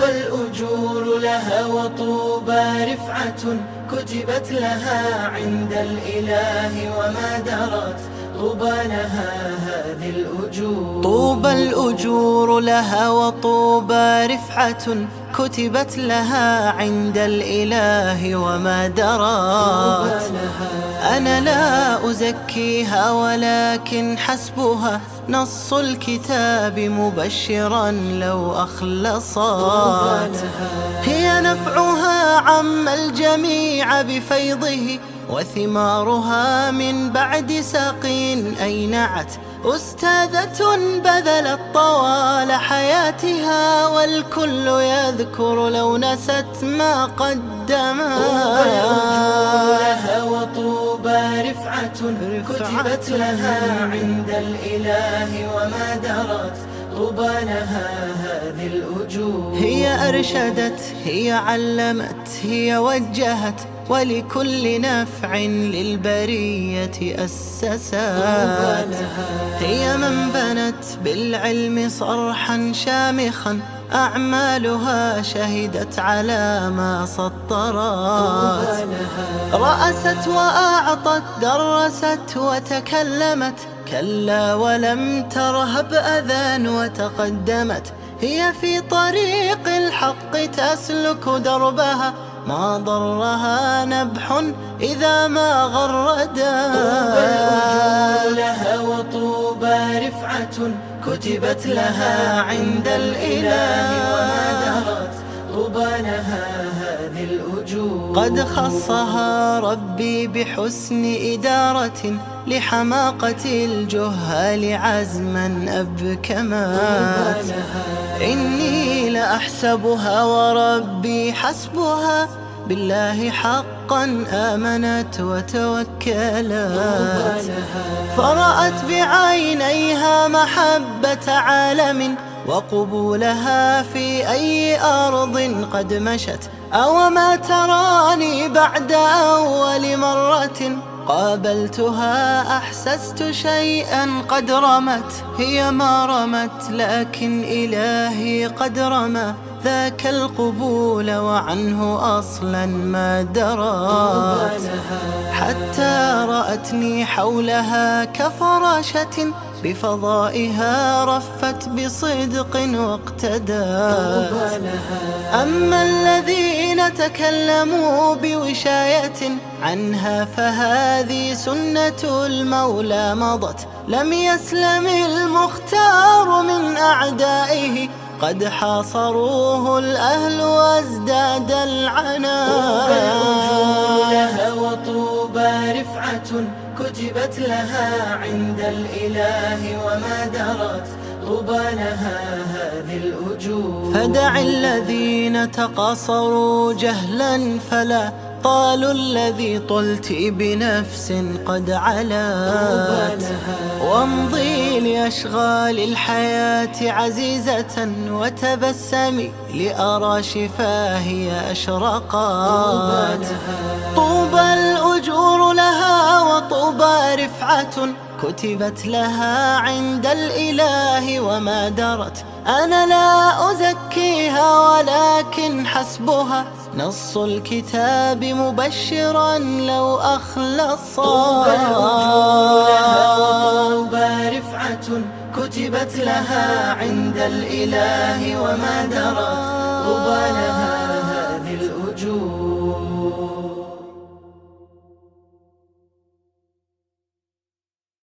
طوبى الأجور لها وطوبى رفعة كتبت لها عند الإله وما درت طوبى لها هذه الأجور. طوبى الأجور لها وطوبى رفعة كتبت لها عند الإله وما درت. أنا لا أزكيها ولكن حسبها نص الكتاب مبشرا لو أخلصت. هي نفعها عم الجميع بفيضه وثمارها من بعد ساقين أينعت أستاذة بذلت طوال حياتها والكل يذكر لو نست ما قدمت. لها وطوبى رفعة كتبت لها عند الإله وما درت طوبى لها هذه الأجور. هي أرشدت هي علمت هي وجهت ولكل نفع للبرية أسست. هي من بنت بالعلم صرحا شامخا أعمالها شهدت على ما سطرت. رأست وأعطت درست وتكلمت كلا ولم ترهب أذان وتقدمت. هي في طريق الحق تسلك دربها. ما ضرها نبح إذا ما غردت لها وطوبى رفعة كتبت لها عند الإله وما درت طوبى لها هذه الأجور. قد خصها ربي بحسن إدارة لحماقة الجهال عزما أبكمات إني لأحسبها وربي حسبها بالله حقا آمنت وتوكلت. فرأت بعينيها محبة عالم وقبولها في أي أرض قد مشت. أو ما تراني بعد أول مرة قابلتها أحسست شيئا قد رمت هي ما رمت لكن إلهي قد رمى. ذاك القبول وعنه أصلا ما درت حتى رأتني حولها كفراشة بفضائها رفت بصدق واقتدت أما الذين تكلموا بوشاية عنها فهذه سنة المولى مضت. لم يسلم المختار من أعدائه قد حاصروه الأهل وازداد العناء. لها وطوبى رفعة كتبت لها عند الإله وما درت طوبى لها هذه الأجور. فدع الذين تقاصروا جهلا فلا طال الذي طلت بنفس قد علات وامضي لأشغال الحياة عزيزة وتبسمي لأرى شفاهي أشرقات طوبى الأجور لها وطوبى رفعة كتبت لها عند الإله وما درت أنا لا أزكيها ولكن حسبها. نص الكتاب مبشرا لو أخلص. طوبى رفعة كتبت لها عند الإله وما درت. طوبى لها هذه الأجور